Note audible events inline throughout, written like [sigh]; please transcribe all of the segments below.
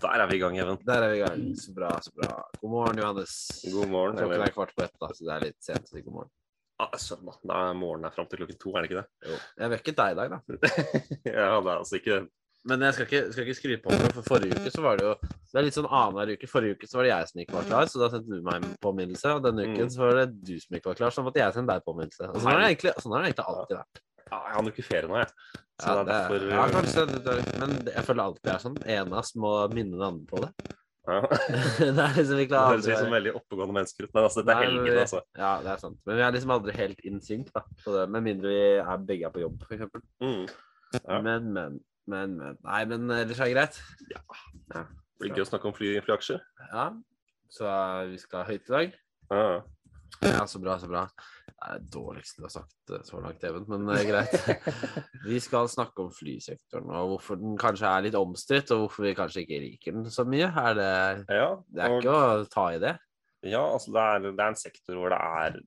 Der er vi i gang, Even. Der er vi i gang. Så bra, så bra. God morgen, Johannes. God morgen. Klokken Eller, er kvart på ett, da, så det er litt sent å si god morgen. ah, søndag. Da da er morgenen er fram til klokken to, er det ikke det? Jo. Jeg vekket deg i dag, da. [laughs] ja, det er altså ikke Men jeg skal ikke, skal ikke skryte på meg, for forrige uke så var det jo Det er litt sånn annenhver uke. Forrige uke så var det jeg som ikke var klar, så da sendte du meg en påminnelse. Og denne uken Mm. så var det du som ikke var klar, så da måtte jeg sende deg påminnelse. Og sånn har det egentlig, sånn har det egentlig alltid vært. Ja, Jeg har jo ikke ferie nå, jeg. Så Ja, det er derfor ja, kanskje, det, er, men jeg føler alltid det er sånn. En av oss må minne den andre på det. ja. [laughs] det er liksom ikke Det høres ut som veldig oppegående mennesker ut, men altså, dette er helgen, altså. Ja, det er sant. Men vi er liksom aldri helt in sync, da. Det, med mindre vi er begge er på jobb, eksempel. Mm. Ja. Men, men, men, men. Nei, men ellers er det greit. Ja. Det blir gøy å snakke om fly, flyaksjer. Ja. Så vi skal ha høyt i dag. Ja. Ja, så bra, så bra. Det er det dårligste du har sagt eh, så langt, Even, men det er greit. [laughs] Vi skal snakke om flysektoren, og hvorfor den kanskje er litt omstridt, og hvorfor vi kanskje ikke liker den så mye. Er det, ja, det er ikke å ta i det. Ja, altså det er, det er en sektor hvor det er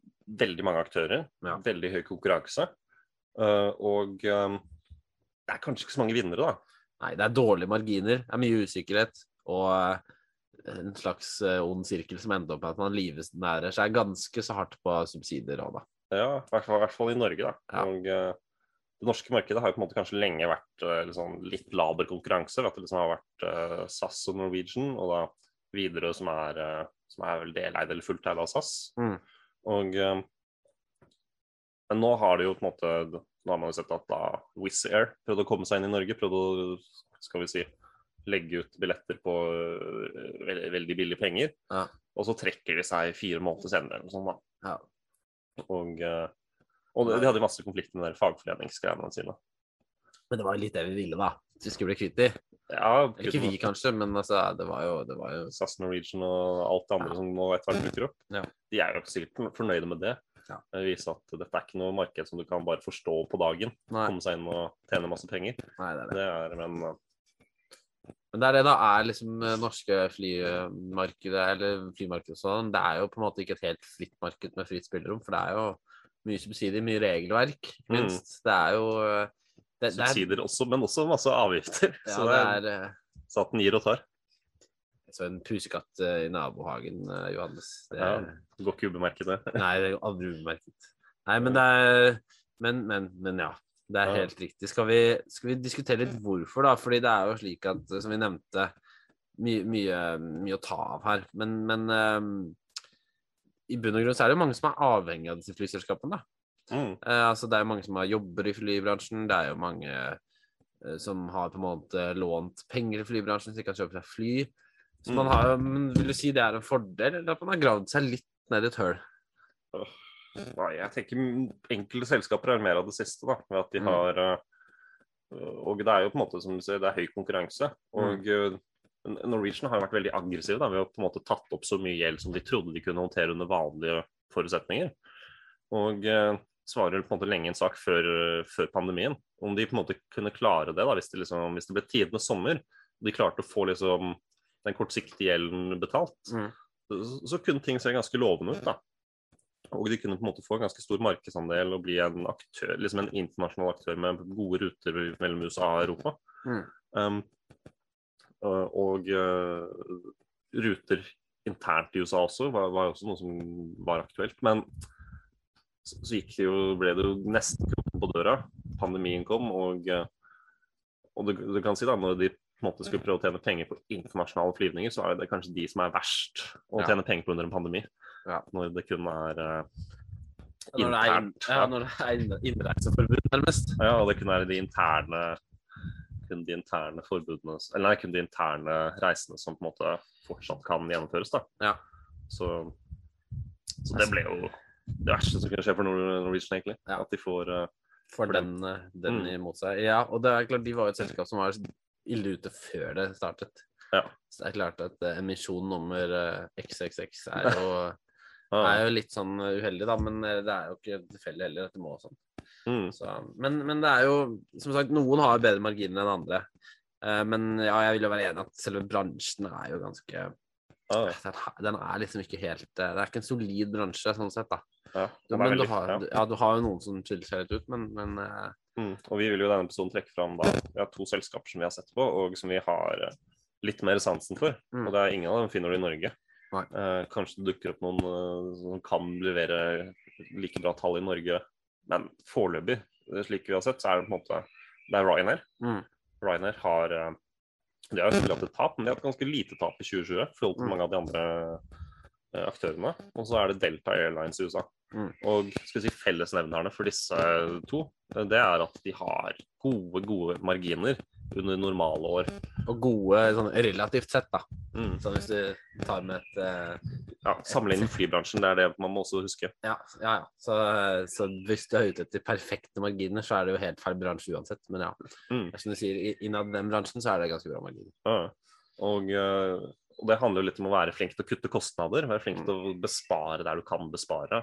veldig mange aktører, Ja. veldig høy konkurranse. eh, og eh, det er kanskje ikke så mange vinnere, da. Nei, det er dårlige marginer, det er mye usikkerhet, og eh, en slags eh, ond sirkel som ender opp med at man livnærer seg ganske så hardt på subsidier òg, da. Ja, i hvert fall, i hvert fall i Norge, da. Ja. Og eh, det norske markedet har jo på en måte kanskje lenge vært liksom, litt laber konkurranse. ved At det liksom har vært uh, SAS og Norwegian, og da Widerøe som eh, som er vel deleid eller fullt eid av SAS. Mm. Og uh, men nå har det jo på en måte Nå har man jo sett at da Wizz Air prøvde å komme seg inn i Norge. Prøvde å skal vi si, legge ut billetter på eh, veldig, veldig billige penger. Ja. Og så trekker de seg fire måneder senere. eller noe sånt da. Ja. Og, eh, og de de hadde masse konflikter med de fagforeningsgreiene sine. Men det var jo litt det vi ville, da. Så vi skulle bli kvitt de. Ja, Ikke vi, kanskje, men altså, det var jo, det var jo SAS Norwegian og alt det andre Ja. som nå etter hvert dukker opp. Ja. De er jo ikke sikkert fornøyde med det. Ja. Det viser at dette er ikke noe marked som du kan bare forstå på dagen. Nei, Komme seg inn og tjene masse penger. nei det er det. Det er, men eh, Men det er det da er liksom eh, norske flymarkedet, eller flymarkedet sånn, det er jo på en måte ikke et helt fritt marked med fritt spillerom, for det er jo mye subsidier, mye regelverk, minst. Mm. Det er jo eh, det, det er, subsidier også, men også masse avgifter. [laughs] ja, så det er, er eh, staten gir og tar. så en pusekatt eh, i nabohagen, eh, Johannes. Det, Ja. Går ikke ubemerket, det. Nei, det er aldri ubemerket. Nei, men det er Men, men, men ja. Det er helt riktig. Skal vi, skal vi diskutere litt hvorfor, da? Fordi det er jo slik at, som vi nevnte, mye, mye, mye å ta av her. Men, men um, i bunn og grunn så er det jo mange som er avhengig av disse flyselskapene. da. Mm. Uh, altså det er jo mange som har jobber i flybransjen. Det er jo mange uh, som har på en måte lånt penger i flybransjen så de kan kjøpe seg fly. Så man Mm. har jo, Vil du si det er en fordel, eller at man har gravd seg litt ned i et høl? Nei, jeg tenker enkelte selskaper er mer av det siste, da. Ved at de Mm. har eh, Og det er jo på en måte som du sier, det er høy konkurranse. Og Mm. eh, Norwegian har jo vært veldig aggressive da, ved å på en måte tatt opp så mye gjeld som de trodde de kunne håndtere under vanlige forutsetninger. Og eh, svarer på en måte lenge en sak før, før pandemien. Om de på en måte kunne klare det, da, hvis det, liksom, hvis det ble tidenes sommer, og de klarte å få liksom den kortsiktige gjelden betalt, Mm. så, så kunne ting se ganske lovende ut. da. Og de kunne på en måte få en ganske stor markedsandel og bli en aktør, liksom en internasjonal aktør med gode ruter mellom USA og Europa. Mm. Um, og uh, ruter internt i USA også var, var også noe som var aktuelt. Men så, så det jo, ble det jo nesten kroppen på døra. Pandemien kom, og, uh, og du, du kan si da, når de måte skulle prøve å tjene penger på internasjonale flyvninger, så er det kanskje de som er verst å Ja. tjene penger på under en pandemi. Ja. Når det kun er uh, er, inn- internt. ja, når det er inn- innreiseforbud, nærmest. Ja, og det kun er de interne kun de interne forbudene Eller nei, kun de interne reisene som på en måte fortsatt kan gjennomføres. da. Ja. Så, så det ble jo det verste som kunne skje for Norwegian, egentlig. Ja. At de får uh, For den, eh, den Mm. imot seg. Ja, og det er klart, de var jo et selskap som var ille ute før det startet. Ja. Så det er klart at eh, emisjon nummer eh, XXX er jo, Ja. er jo litt sånn uheldig, da. Men eh, det er jo ikke tilfeldig heller. Dette må sånn. Mm. Så, men, men det er jo som sagt noen har bedre marginer enn andre. Uh, men ja, jeg vil jo være enig at selve bransjen er jo ganske ah. den, den er liksom ikke helt eh, Det er ikke en solid bransje sånn sett, da. Ja. Du, men du har, ja. ja, du har jo noen som skiller seg litt ut, men, men uh, Mm. Og vi vil jo i denne episoden trekke fram da, vi har to selskaper som vi har sett på, og som vi har litt mer sansen for. Mm. Og det er ingen av dem finner du i Norge. Eh, kanskje det dukker opp noen eh, som kan levere like bra tall i Norge, men foreløpig, eh, slik vi har sett, så er det på en måte Det er Ryanair. mm, Ryanair har eh, De har selvfølgelig hatt et tap, men de har hatt ganske lite tap i 2020 i forhold til Mm. mange av de andre aktørene. Og så er det Delta Airlines i USA. Mm. Og skal vi si fellesnevnerne for disse to, det er at de har gode, gode marginer under normale år. Og gode sånn relativt sett, da. Mm. Sånn hvis du tar med et eh, Ja, Sammenlignet med flybransjen, det er det man må også huske. Ja, ja. ja. Så, så hvis du er ute etter perfekte marginer, så er det jo helt feil bransje uansett. Men ja, Mm. som du sier, innad den bransjen så er det ganske bra marginer. Ja. Og, eh, og det handler jo litt om å være flink til å kutte kostnader, være flink til å bespare der du kan bespare.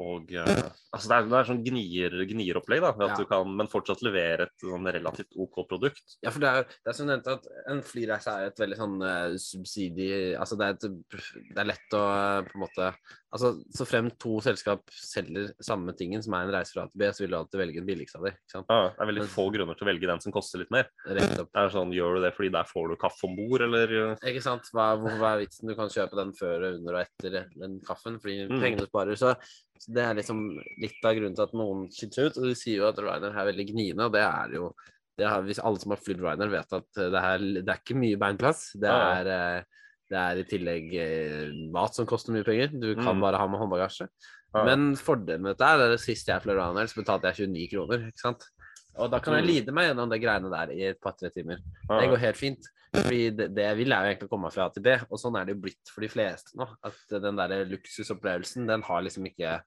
Og eh, altså det er, det er sånn gnier, gnieropplegg, da, Ja. du kan, men fortsatt levere et sånn relativt OK produkt. Ja, for det er, det er som nevnt at en flyreise er et veldig sånn uh, subsidie Altså det er, et, det er lett å eh, på en måte Altså så frem to selskap selger samme tingen som er en reise fra A til B, så vil du alltid velge den billigste av dem. Ja, det er veldig Men- få grunner til å velge den som koster litt mer. Rett opp. Det er sånn, Gjør du det fordi der får du kaffe om bord, eller eh, Ikke sant? Hva, hva, er vitsen? Du kan kjøpe den før, under og etter den kaffen, fordi Mm. pengene sparer. Så, så det er liksom litt av grunnen til at noen skiller ut. Og du sier jo at Ryder er veldig gniende, og det er jo det er, Hvis alle som har flydd Ryder, vet at det er, det er ikke mye beinplass. Det er, eh, det er i tillegg eh, mat som koster mye penger. Du kan Mm. bare ha med håndbagasje. Men fordelen med dette er at sist jeg fløy Ryder, så betalte jeg 29 kroner. ikke sant? Og da kan jeg lide meg gjennom de greiene der i et par-tre timer. Det går helt fint. Fordi det, det jeg vil, er jo egentlig å komme meg fra A til B, og sånn er det jo blitt for de fleste nå. At den der luksusopplevelsen, den har liksom ikke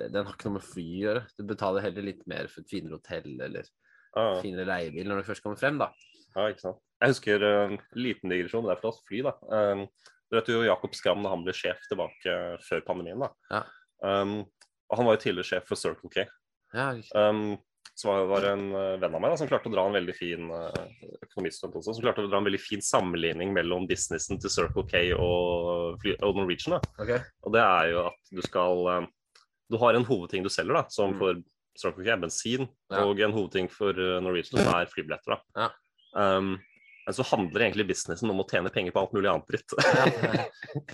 Den har ikke noe med fly å gjøre. Du betaler heller litt mer for et finere hotell eller ah. finere leiebil når du først kommer frem, da. Ja, ikke sant. Jeg husker eh, en liten digresjon, det er fra fly, da. Um, du vet jo Jakob Skram da han ble sjef tilbake før pandemien, da. Ja. Um, han var jo tidligere sjef for Circle K. Ja. Um, så var, det en eh, venn av meg da, som klarte å dra en veldig fin uh, økonomistudent også, som klarte å dra en veldig fin sammenligning mellom businessen til Circle K og, og Norwegian. da. Ok. Og det er jo at du skal um, Du har en hovedting du selger, da, som Mm. for Circle K er bensin, Ja. og en hovedting for Norwegian som er flybilletter. da. Ja. Um, men så handler egentlig businessen om å tjene penger på alt mulig annet dritt. Ja,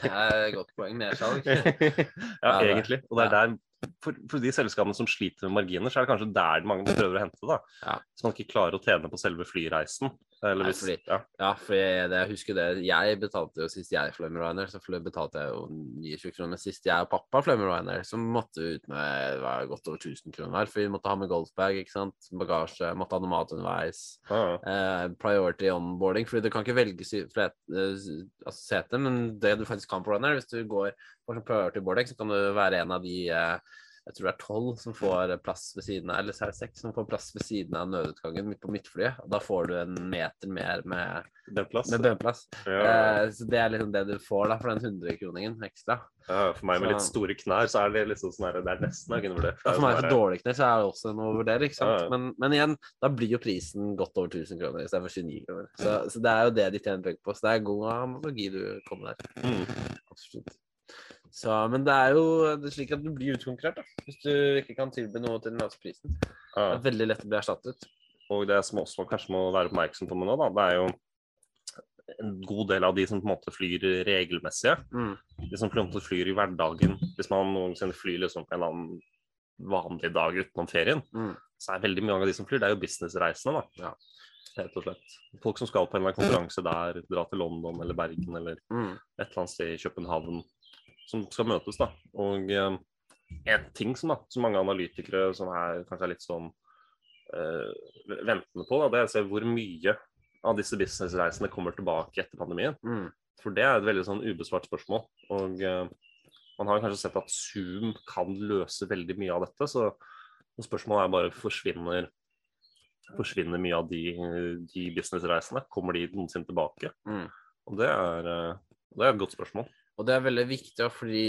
det er et godt poeng. Nedsalg. [laughs] ja, egentlig. Og det er der for, for de selskapene som sliter med marginer, så er det kanskje der mange prøver å hente. da. Ja. Så man ikke klarer å tjene på selve flyreisen. Eller hvis, fordi- ja. Ja, for jeg, det, jeg husker det. Jeg betalte jo sist jeg fløy med Ryanair, så betalte jeg jo 29 kroner. Sist jeg og pappa fløy med Ryanair, så måtte vi ut med var godt over 1000 kroner. For vi måtte ha med golfbag, ikke sant. Bagasje, måtte ha noe mat underveis. Ja, Eh, priority onboarding, fordi du kan ikke velge flet, eh, altså sete, men det du faktisk kan på Ryanair, hvis du går for sånn priority boarding, så kan du være en av de eh, jeg tror det er tolv som får plass ved siden av, eller så er det seks som får plass ved siden av nødutgangen midt på midtflyet. Og da får du en meter mer med, den plass. med bønneplass. Ja, Eh, så det er liksom det du får da for den 100-kroningen ekstra. ja, for meg med så- litt store knær, så er det liksom sånn her, det er nesten jeg kunne vurdert. Ja, for meg med dårlige sånn knær, så er det også noe å vurdere, ikke sant. Ja. Men, men igjen, da blir jo prisen godt over 1000 kroner istedenfor 29 kroner. Så, så det er jo det de tjener penger på. Så det er god analogi du kommer der. Mm. Absolutt. Så, men det er jo det slik at du blir utkonkurrert, da. Hvis du ikke kan tilby noe til den laveste prisen. Det er veldig lett å bli erstattet. Og det som også kanskje må være oppmerksom på nå, da, det er jo en god del av de som på en måte flyr regelmessige. Mm. De som på en måte flyr i hverdagen. Hvis man noensinne flyr liksom på en annen vanlig dag utenom ferien, Mm. så er veldig mye av de som flyr, det er jo businessreisende, da. Ja. Rett og slett. Folk som skal på en eller annen konferanse der, dra til London eller Bergen eller Mm. et eller annet sted i København, som skal møtes, da. Og eh, en ting som, da, som mange analytikere som er kanskje er litt sånn eh, ventende på, da, det er å se hvor mye av disse businessreisene kommer tilbake etter pandemien. Mm. For det er et veldig sånn ubesvart spørsmål. Og eh, man har kanskje sett at Zoom kan løse veldig mye av dette. Så spørsmålet er bare forsvinner forsvinner mye av de, de businessreisene? Kommer de noensinne tilbake? Mm. Og det er, eh, det er et godt spørsmål. Og det er veldig viktig, fordi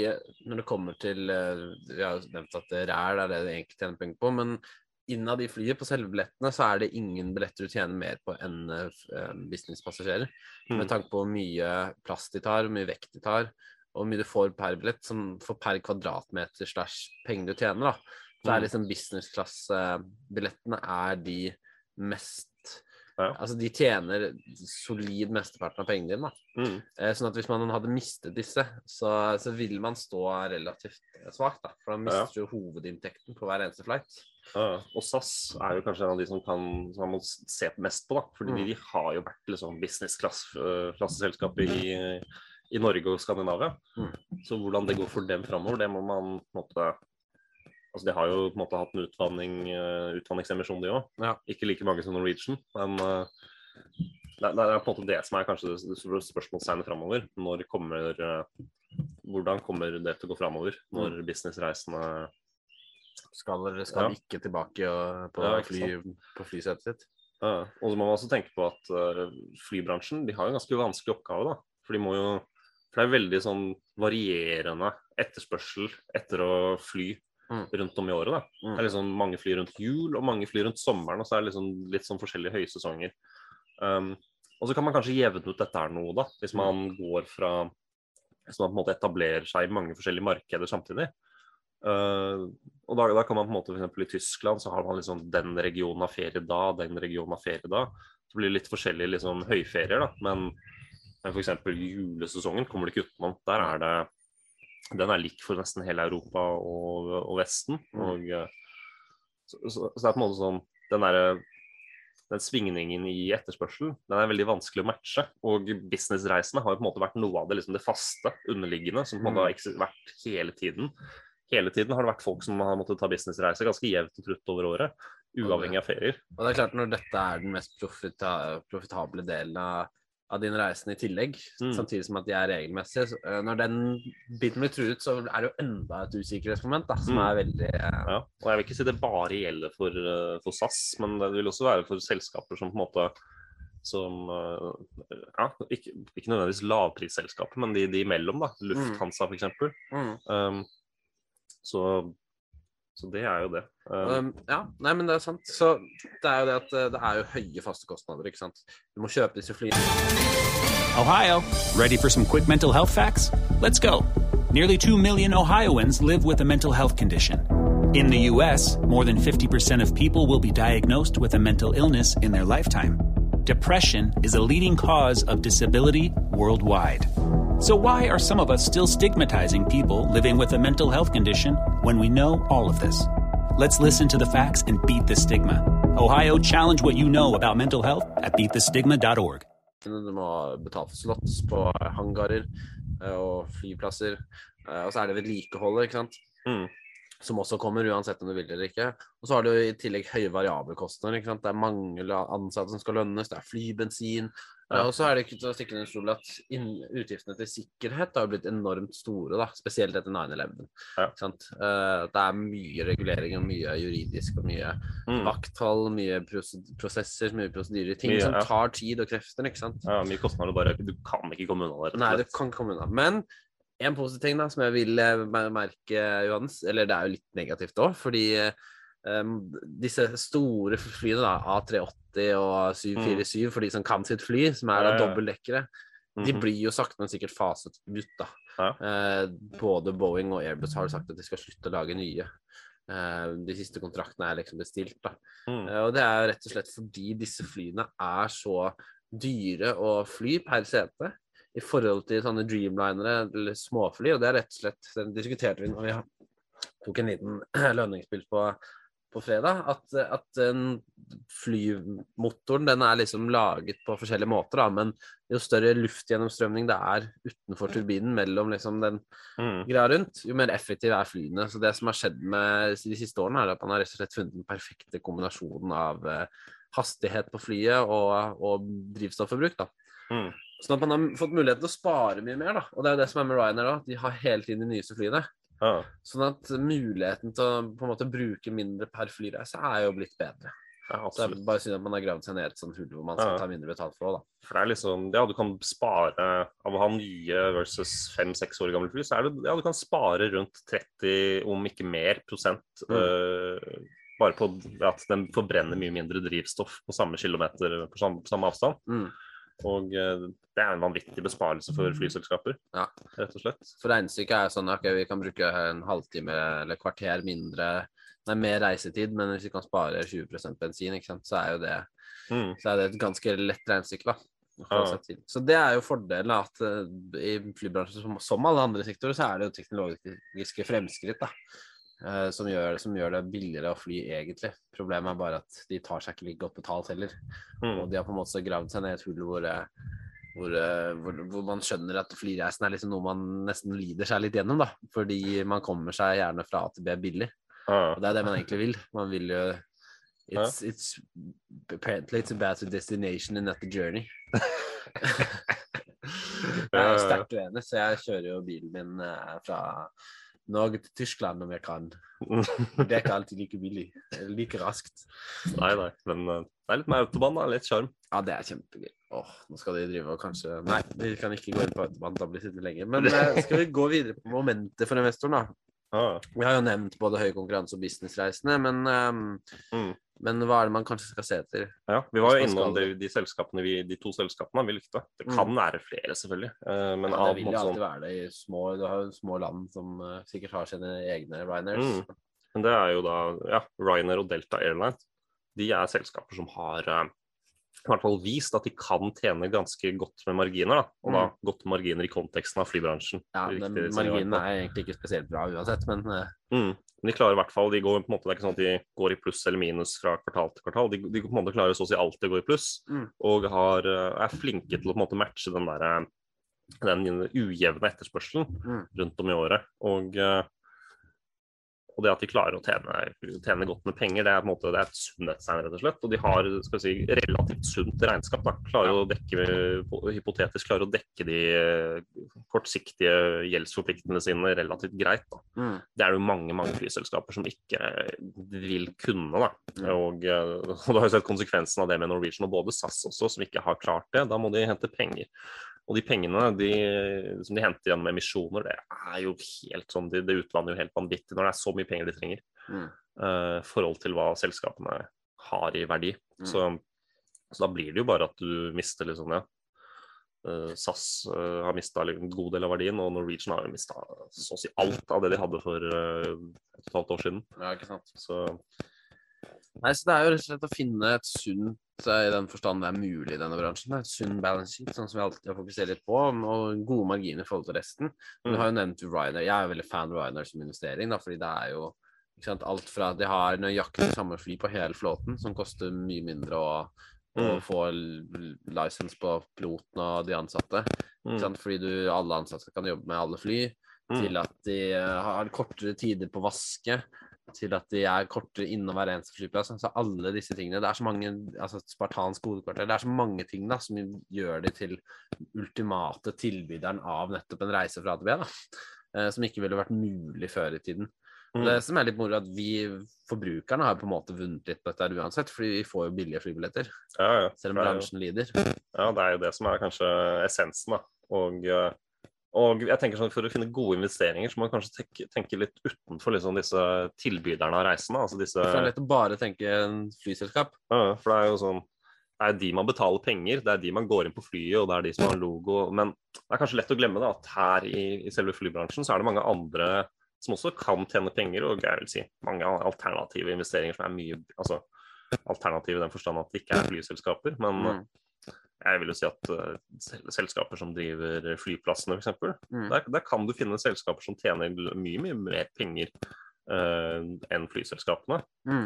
når det kommer til eh, Vi har jo nevnt at ræl er det det egentlig tjener penger på, men innad i flyet, på selve billettene, så er det ingen billetter du tjener mer på enn eh, businesspassasjerer. Mm. Med tanke på hvor mye plass de tar, hvor mye vekt de tar, og hvor mye du får per billett, som for per kvadratmeter slash penger du tjener, da. Så er Mm. liksom business class-billettene er de mest Ja. Altså, de tjener solid mesteparten av pengene dine, da. Mm. Eh, Sånn at hvis man hadde mistet disse, så, så vil man stå relativt svakt, da. For da mister jo hovedinntekten på hver eneste flight. Ja, og SAS er jo kanskje en av de som, kan, som man må se mest på, da. Fordi Mm. de har jo vært liksom business-klasseselskap i, i Norge og Skandinavia. Mm. Så hvordan det går for dem framover, det må man på en måte Altså, De har jo på en måte hatt en utvanning, eh, utvanningsemisjon, de òg. Ja. Ikke like mange som Norwegian, men eh, det, det er på en måte det som er kanskje det store spørsmålstegnet framover. Når kommer eh, Hvordan kommer det til å gå framover når Mm. businessreisene Skal eller skal Ja. ikke tilbake på, Ja, fly, på flysetet sitt. Ja, og så må man også tenke på at flybransjen de har en ganske vanskelig oppgave. da. For de må jo, for det er veldig sånn varierende etterspørsel etter å fly. Rundt om i året. da. Mm. Det er liksom Mange fly rundt jul og mange fly rundt sommeren, og så er det liksom litt sånn forskjellige høysesonger. Um, og så kan man kanskje jevne ut dette her noe, da, hvis man går fra Hvis man på en måte etablerer seg i mange forskjellige markeder samtidig. Uh, og da, da kan man på en måte f.eks. I Tyskland så har man liksom den regionen av ferie da, den regionen av ferie da. Så blir det litt forskjellige liksom, høyferier, da. Men, men f.eks. julesesongen kommer det ikke utenom. Der er det Den er lik for nesten hele Europa og, og Vesten. Mm. Og, eh, så, så, så det er på en måte sånn Den derre den svingningen i etterspørselen den er veldig vanskelig å matche. Og businessreisene har jo på en måte vært noe av det, liksom det faste, underliggende, som på en måte har eksis- vært hele tiden. Hele tiden har det vært folk som har måttet ta businessreiser ganske jevnt og trutt over året. Uavhengig av ferier. Og det er klart, når dette er den mest profita profitable delen av, av din reisende i tillegg, Mm. samtidig som at de er regelmessige, så, eh, når den biten blir truet, så er det jo enda et usikkerhetsmoment da, som Mm. er veldig eh, Ja, og jeg vil ikke si det bare gjelder for, eh, for SAS, men det vil også være for selskaper som på en måte som ja, ikke, ikke nødvendigvis lavprisselskaper, men de, de imellom, da. Lufthansa f.eks. mm. Um, så, så det er jo det. Um, Um, ja, nei, men det er sant. Så det er jo det at eh, det er jo høye faste kostnader, ikke sant. Du må kjøpe disse flyene. Ohio, ready for some quick mental health facts? Let's go. Nearly 2 million Ohioans live with a mental health condition. In the U.S., more than 50% of people will be diagnosed with a mental illness in their lifetime. Depression is a leading cause of disability worldwide. So, why are some of us still stigmatizing people living with a mental health condition when we know all of this? Let's listen to the facts and beat the stigma. Ohio, challenge what you know about mental health at beatthestigma.org. Du må betale for slots på hangarer eh, og flyplasser. Eh, Og så er det vedlikeholdet, ikke sant. Mm. Som også kommer uansett om du vil det eller ikke. Og så har du i tillegg høye variable kostnader. Det er mange ansatte som skal lønnes, det er flybensin. Ja. Og så er det ikke til å stikke under stol at utgiftene til sikkerhet har blitt enormt store, da, spesielt etter 9-11. Ja. Eh, Det er mye regulering og mye juridisk og mye mm. vakthold, mye prose- prosesser, mye prosedyrer. Ting Mye, som ja. tar tid og krefter, ikke sant. Ja, mye kostnader. Bare, du kan ikke komme unna det. Nei, du kan ikke komme unna. Men en positiv ting da, som jeg vil eh, merke, Johannes, eller det er jo litt negativt òg, fordi eh, em, disse store flyene, da, A380 og 747, for de som kan sitt fly, som er Mm. Ja, ja. dobbeltdekkere, de Mhm. blir jo sakte, men sikkert faset ut. da. Ja. Uh, både Boeing og Airbus har sagt at de skal slutte å lage nye. Uh, de siste kontraktene er liksom bestilt. da. Mm. Uh, Og det er rett og slett fordi disse flyene er så dyre å fly per sete i forhold til sånne dreamlinere eller småfly, og det er rett og slett den diskuterte vi når vi tok en liten [clears throat] lønningspils på, på fredag, at, at flymotoren den er liksom laget på forskjellige måter, da, men jo større luftgjennomstrømning det er utenfor turbinen mellom liksom den Mm. greia rundt, jo mer effektiv er flyene. Så det som har skjedd med de siste årene, er at man har rett og slett funnet den perfekte kombinasjonen av eh, hastighet på flyet og, og drivstofforbruk. da. Mm. Sånn at man har fått mulighet til å spare mye mer. da. Og det er jo det som er med Ryanair òg. De har hele tiden de nyeste flyene. Ja. Sånn at muligheten til å på en måte bruke mindre per flyreise er jo blitt bedre. Ja, Så det er bare synd at man har gravd seg ned i et sånt hull hvor man skal Ja. ta mindre betalt for det, da. For det er liksom Ja, du kan spare Av å ha nye versus fem-seks år gamle fly, så er det Ja, du kan spare rundt 30, om ikke mer, prosent. Mm. Øh, bare på at den forbrenner mye mindre drivstoff på samme kilometer på samme, på samme avstand. Mm. Og eh, det er en vanvittig besparelse for flyselskaper, Ja. rett og slett. For regnestykket er sånn at vi kan bruke en halvtime eller kvarter mindre Nei, mer reisetid, men hvis vi kan spare 20 bensin, sant, så er jo det, Mm. så er det et ganske lett regnestykke. da. Ja. Så det er jo fordelen at eh, i flybransjen, som, som alle andre sektorer, så er det jo teknologiske fremskritt da, eh, som, gjør, som gjør det billigere å fly, egentlig. Problemet er bare at de tar seg ikke like godt betalt heller. Mm. Og de har på en måte gravd seg ned i et hull hvor, eh, hvor, eh, hvor, hvor man skjønner at flyreisen er liksom noe man nesten lider seg litt gjennom, da. Fordi man kommer seg gjerne fra A til B billig. Ah. Og det er det man egentlig vil. Man vil jo It's, it's apparently it's about the destination and not the journey. [laughs] jeg er sterkt uenig, så jeg kjører jo bilen min fra Norge til Tyskland om jeg kan. [laughs] Det er ikke alltid like billig. Like raskt. Nei, nei. Men eh, det er litt med autobahn, da. Litt sjarm. Ja, det er kjempegøy. Åh, nå skal de drive og kanskje Nei, vi kan ikke gå inn på autobahn, da blir det sittende lenge. Men eh, skal vi gå videre på momentet for investoren, da? Ah. Vi har jo nevnt både høy konkurranse og businessreisende, men, um, Mm. Men hva er det man kanskje skal se etter? Ja, vi var jo innom skal- de, selskapene vi, de to selskapene vi likte. Det Mm. kan være flere, selvfølgelig. eh, Men Ja, det vil jo alltid sånn, være det i små Du har jo små land som eh, sikkert har sine egne Ryanairs. Mm. Men det er jo da ja, Ryanair og Delta Airlines. De er selskaper som har eh, i hvert fall vist at de kan tjene ganske godt med marginer. Da. Og da Mm. godt marginer i konteksten av flybransjen. Ja, Riktig, men som vi var inne marginen er egentlig ikke spesielt bra uansett, men eh, Mm. Men de klarer i hvert fall, de går på en måte, Det er ikke sånn at de går i pluss eller minus fra kvartal til kvartal. De, de på en måte klarer så å si alltid å gå i pluss, Mm. og har, eh, er flinke til å på en måte matche den der, eh, den ujevne etterspørselen Mm. rundt om i året. Og, eh, og det at de klarer å tjene, tjene godt med penger, det er måte det er et sunnhetstegn, rett og slett. Og de har si, relativt sunt regnskap. Da. Klarer å dekke, hypotetisk klarer å dekke de eh, kortsiktige gjeldsforpliktelsene sine relativt greit. Da. mm. Det er det jo mange mange flyselskaper som ikke vil kunne. Da. Mm. Og, eh, og du har jo sett konsekvensen av det med Norwegian og både SAS også, som ikke har klart det. Da må de hente penger. Og de pengene de, som de henter gjennom emisjoner, det er jo helt sånn, det, det utvanner jo helt vanvittig når det er så mye penger de trenger. Mm. Uh, forhold til hva selskapene har i verdi. Mm. Så, så da blir det jo bare at du mister liksom, ja. Uh, SAS uh, har mista en god del av verdien, og Norwegian har jo mista så å si alt av det de hadde for uh, et halvt år siden. Ja, ikke sant. Så Nei, så Det er jo rett og slett å finne et sunt eh, i den forstand det er mulig i denne bransjen. Et sunn balance sheet, sånn som vi alltid har fokusert litt på, og gode marginer i forhold til resten. Men Du Mm. har jo nevnt Ryanair. Jeg er jo veldig fan av Ryanair som investering, da, fordi det er jo sant, alt fra de har nøyaktig samme fly på hele flåten, som koster mye mindre å, å Mm. få lisens på piloten og de ansatte. Mm, sant? Fordi du, alle ansatte kan jobbe med alle fly. Til at de eh, har kortere tider på vaske. Til at de er kortere innom hver eneste flyplass. Altså alle disse tingene. Det er så mange altså spartansk hovedkvarter Det er så mange ting da som gjør de til ultimate tilbyderen av nettopp en reise fra A til B. da. Eh, Som ikke ville vært mulig før i tiden. Mm. Det som er litt moro, at vi forbrukerne har på en måte vunnet litt på dette uansett, fordi vi får jo billige flybilletter. ja, ja. Selv om jo- bransjen lider. Ja, det er jo det som er kanskje essensen. da. Og, eh, og jeg tenker sånn For å finne gode investeringer så må man kanskje tenke, tenke litt utenfor liksom disse tilbyderne av reisene. altså disse... Det er lett å bare tenke en flyselskap. Ja, for det er jo sånn det er de man betaler penger, det er de man går inn på flyet, og det er de som har logo. Men det er kanskje lett å glemme da, at her i, i selve flybransjen så er det mange andre som også kan tjene penger, og jeg vil si mange alternative investeringer som er mye altså, Alternative i den forstand at det ikke er flyselskaper. Men Mm. Jeg vil jo si at uh, selskaper som driver flyplassene, f.eks. Mm. Der, der kan du finne selskaper som tjener mye, mye mer penger uh, enn flyselskapene. Mm.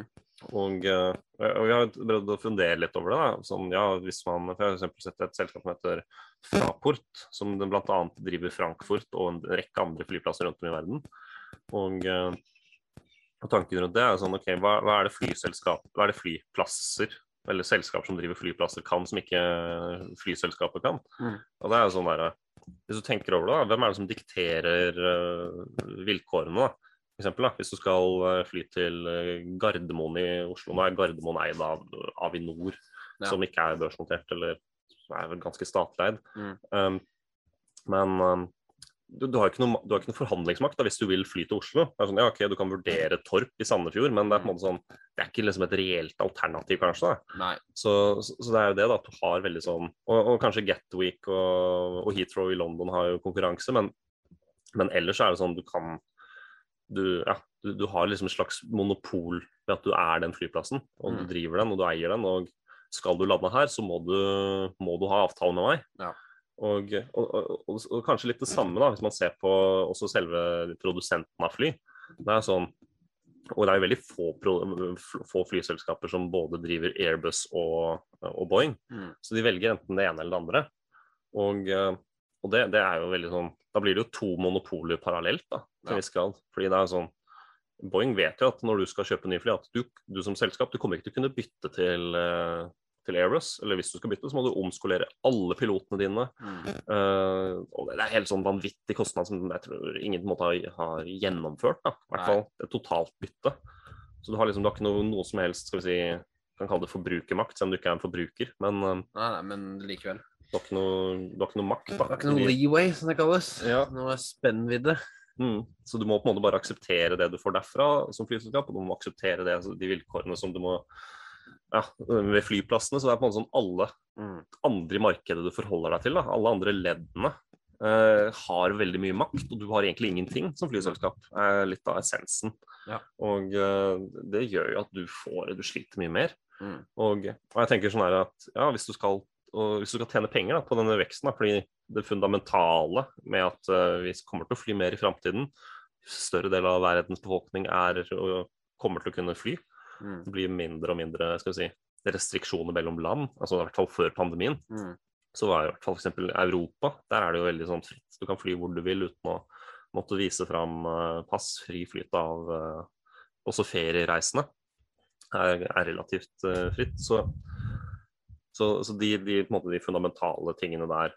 Og, uh, og vi har prøvd å fundere litt over det. Da. Sånn, ja, hvis man, for Jeg eksempel sett et selskap som heter Fraport, som bl.a. driver Frankfurt og en rekke andre flyplasser rundt om i verden. Og, og tanken rundt det er sånn OK, hva, hva er det hva er det flyplasser eller selskap som driver flyplasser kan, som ikke flyselskapet kan? Mm. Og det er jo sånn der, Hvis du tenker over det, da, hvem er det som dikterer eh, vilkårene? da? for eksempel, da, hvis du skal eh, fly til eh, Gardermoen i Oslo. Nå er Gardermoen eid av Avinor, Ja. som ikke er børsnotert, eller er vel ganske statlig eid. Mm. Um, men um, du, du, har ikke noe, du har ikke noe forhandlingsmakt da, hvis du vil fly til Oslo. Det er sånn, ja, ok, Du kan vurdere Torp i Sandefjord, men det er på en måte sånn, det er ikke liksom et reelt alternativ, kanskje. Så, så, så det er jo det, da, at du har veldig sånn Og, og kanskje Gatwick og, og Heathrow i London har jo konkurranse, men, men ellers er det sånn du kan du, ja, du, du har liksom et slags monopol ved at du er den flyplassen, og du Mm. driver den, og du eier den. Og skal du lande her, så må du, må du ha avtale med meg. Ja. Og, og, og, og, kanskje litt det samme da, hvis man ser på også selve produsenten av fly. Det er sånn og det er jo veldig få, få flyselskaper som både driver Airbus og, og Boeing. Mm. Så de velger enten det ene eller det andre. Og, og det, det er jo veldig sånn Da blir det jo to monopoler parallelt, da, til en viss grad. Fordi det er sånn Boeing vet jo at når du skal kjøpe nye fly, at du, du som selskap du kommer ikke til å kunne bytte til, eh, til Airbus. Eller hvis du skal bytte, så må du omskolere alle pilotene dine. Mm. Uh, og det er helt sånn vanvittig kostnad som jeg tror ingen på en måte har, har gjennomført. da, i hvert fall et totalt bytte. Så du har liksom du har ikke noe, noe som helst skal vi si, kan kalle det forbrukermakt, selv om du ikke er en forbruker. Men uh, Nei, nei, men likevel. du har ikke noe, du har ikke noe makt. da. Du er ikke noe leeway, som det kalles. Ja. Noe spennvidde. Mm. Så du må på en måte bare akseptere det du får derfra som flyselskap, og du må akseptere det, altså de vilkårene som du må ja, Ved flyplassene så det er på en måte sånn alle andre i markedet du forholder deg til, da, alle andre leddene, eh, har veldig mye makt, og du har egentlig ingenting som flyselskap. er litt av essensen. Ja. Og eh, det gjør jo at du får Du sliter mye mer. Mm. Og, og jeg tenker sånn her at ja, hvis du skal, hvis du skal tjene penger da, på denne veksten, da, fordi det fundamentale med at uh, vi kommer til å fly mer i framtiden, større del av verdens befolkning er og kommer til å kunne fly, Mm. det blir mindre og mindre skal vi si, restriksjoner mellom land, altså i hvert fall før pandemien. Mm. Så var i hvert fall f.eks. Europa, der er det jo veldig sånn fritt. Du kan fly hvor du vil uten å måtte vise fram eh, pass, fri flyt av eh, også feriereisende. Er, er relativt eh, fritt. Så, så, så de, de, måte, de fundamentale tingene der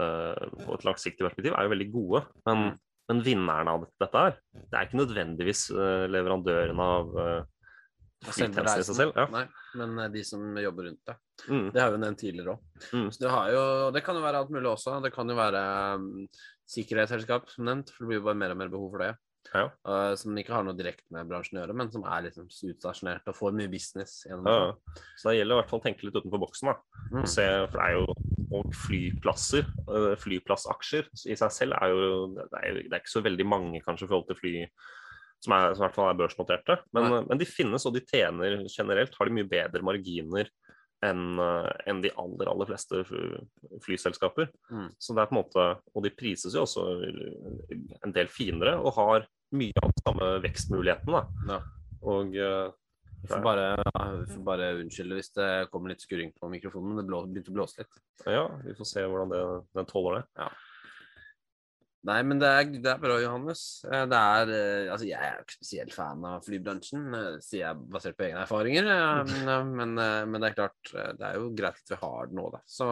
eh, på et langsiktig perspektiv er jo veldig gode. Men, men vinneren av dette, dette her, det er ikke nødvendigvis eh, leverandøren av uh, Og selve flytjenesten i seg selv. Ja. Nei, men eh, de som jobber rundt det. Mm, Det har vi nevnt tidligere òg. mm, Så det, jo, det kan jo være alt mulig også. Det kan jo være um, sikkerhetsselskap, som nevnt. For det blir jo bare mer og mer behov for det. ja. Uh, som ikke har noe direkte med bransjen å gjøre, men som er liksom utstasjonert og får mye business gjennom det. Så det gjelder i hvert fall å tenke litt utenfor boksen. da. Mm. Se, for det er jo og flyplasser, øh, flyplassaksjer i seg selv er jo det er, det er ikke så veldig mange kanskje i forhold til fly som, er, som i hvert fall er børsnoterte. Men, men de finnes, og de tjener generelt har de mye bedre marginer enn en de aller aller fleste flyselskaper. Mm. Så det er på en måte, Og de prises jo også en del finere og har mye av de samme vekstmulighetene. Ja. Og øh, Vi får bare, vi får bare unnskylde hvis det kommer litt skurring på mikrofonen, men det blå, begynte å blåse litt. ja, vi får se hvordan det, den tåler det. Nei, men det er, det er bra, Johannes. Eh, Det er eh, Altså, jeg er jo ikke spesielt fan av flybransjen, eh, sier jeg basert på egne erfaringer. [laughs] Men, men, det er klart, det er jo greit at vi har det nå, da. Så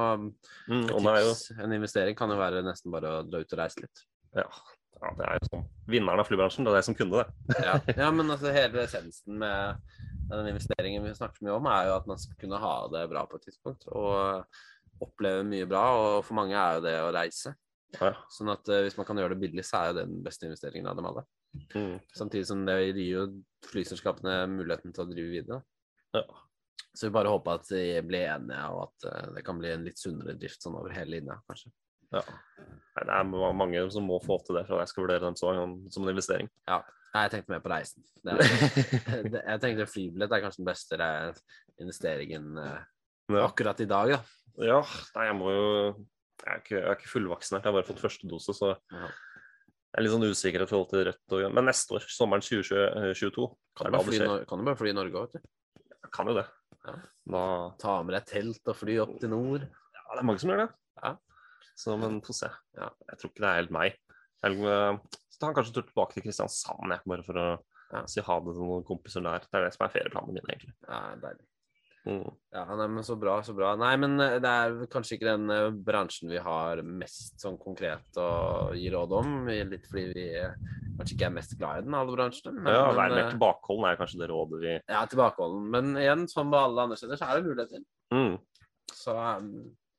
Mm, tips, en investering kan jo være nesten bare å dra ut og reise litt. Ja, ja, det er jo sånn. Vinneren av flybransjen, det er jeg som kunne det. [laughs] Ja, [laughs] ja men altså hele essensen med den investeringen vi snakker mye om, er jo at man skal kunne ha det bra på et tidspunkt. Og oppleve mye bra. Og for mange er jo det å reise. Ja. Sånn at uh, hvis man kan gjøre det billig, så er jo det den beste investeringen av dem alle. Mm, Samtidig som det gir jo flyselskapene muligheten til å drive videre. ja. Så vi bare håper at de blir enige, og at uh, det kan bli en litt sunnere drift sånn over hele linja, kanskje. ja. Nei, det er mange som må få til det for at jeg skal vurdere dem så, som en investering. Ja. Nei, jeg tenkte mer på reisen. Er, [laughs] jeg tenkte flybillett er kanskje den beste investeringen uh, Ja. akkurat i dag, da. ja, nei, jeg må jo Jeg er ikke, jeg er ikke fullvaksinert, jeg har bare fått første dose, så Ja. jeg er litt sånn usikker i forhold til rødt og Men neste år, sommeren 2022, Kan er du bare det fly, i skjer. Kan du bare fly i Norge òg, vet du. Jeg kan jo det. Ja. Da Ta med deg telt og fly opp til nord. Ja, det er mange som gjør det. Ja. Så, men få se. Ja. Jeg tror ikke det er helt meg. Jeg eh, så tar han kanskje tur tilbake til Kristiansand, jeg, bare for å Ja. si ha det til noen kompiser der. Det er det som er ferieplanen min, egentlig. Ja, deilig. Mm. Ja, nei, men Så bra, så bra. Nei, men eh, det er kanskje ikke den eh, bransjen vi har mest sånn konkret å gi råd om. Litt fordi vi eh, kanskje ikke er mest glad i den, alle bransjene. Men, Ja, Vær mer eh, tilbakeholden er kanskje det rådet vi ja, tilbakeholden. Men igjen, som på alle andre steder, så er det muligheter. mm. Så um,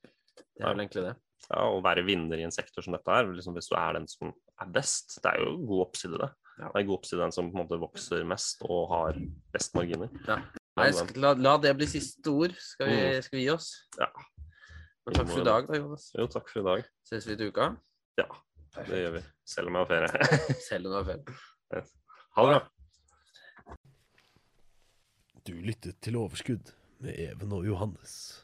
det er vel egentlig det. Ja, Å være vinner i en sektor som dette er, liksom hvis du er den som er best, det er jo god oppside, det. Ja. Det er god oppside den som på en måte vokser mest og har best marginer. Ja. Nei, la, la det bli siste ord. Skal vi, Mm. skal vi gi oss? Ja. Men takk for i dag, da, Jonas. Jo, takk for i dag. Ses vi til uka. Ja, det gjør vi. Selv om jeg har ferie. [laughs] Selv om det var feil. Ha det bra. Du lyttet til Overskudd med Even og Johannes.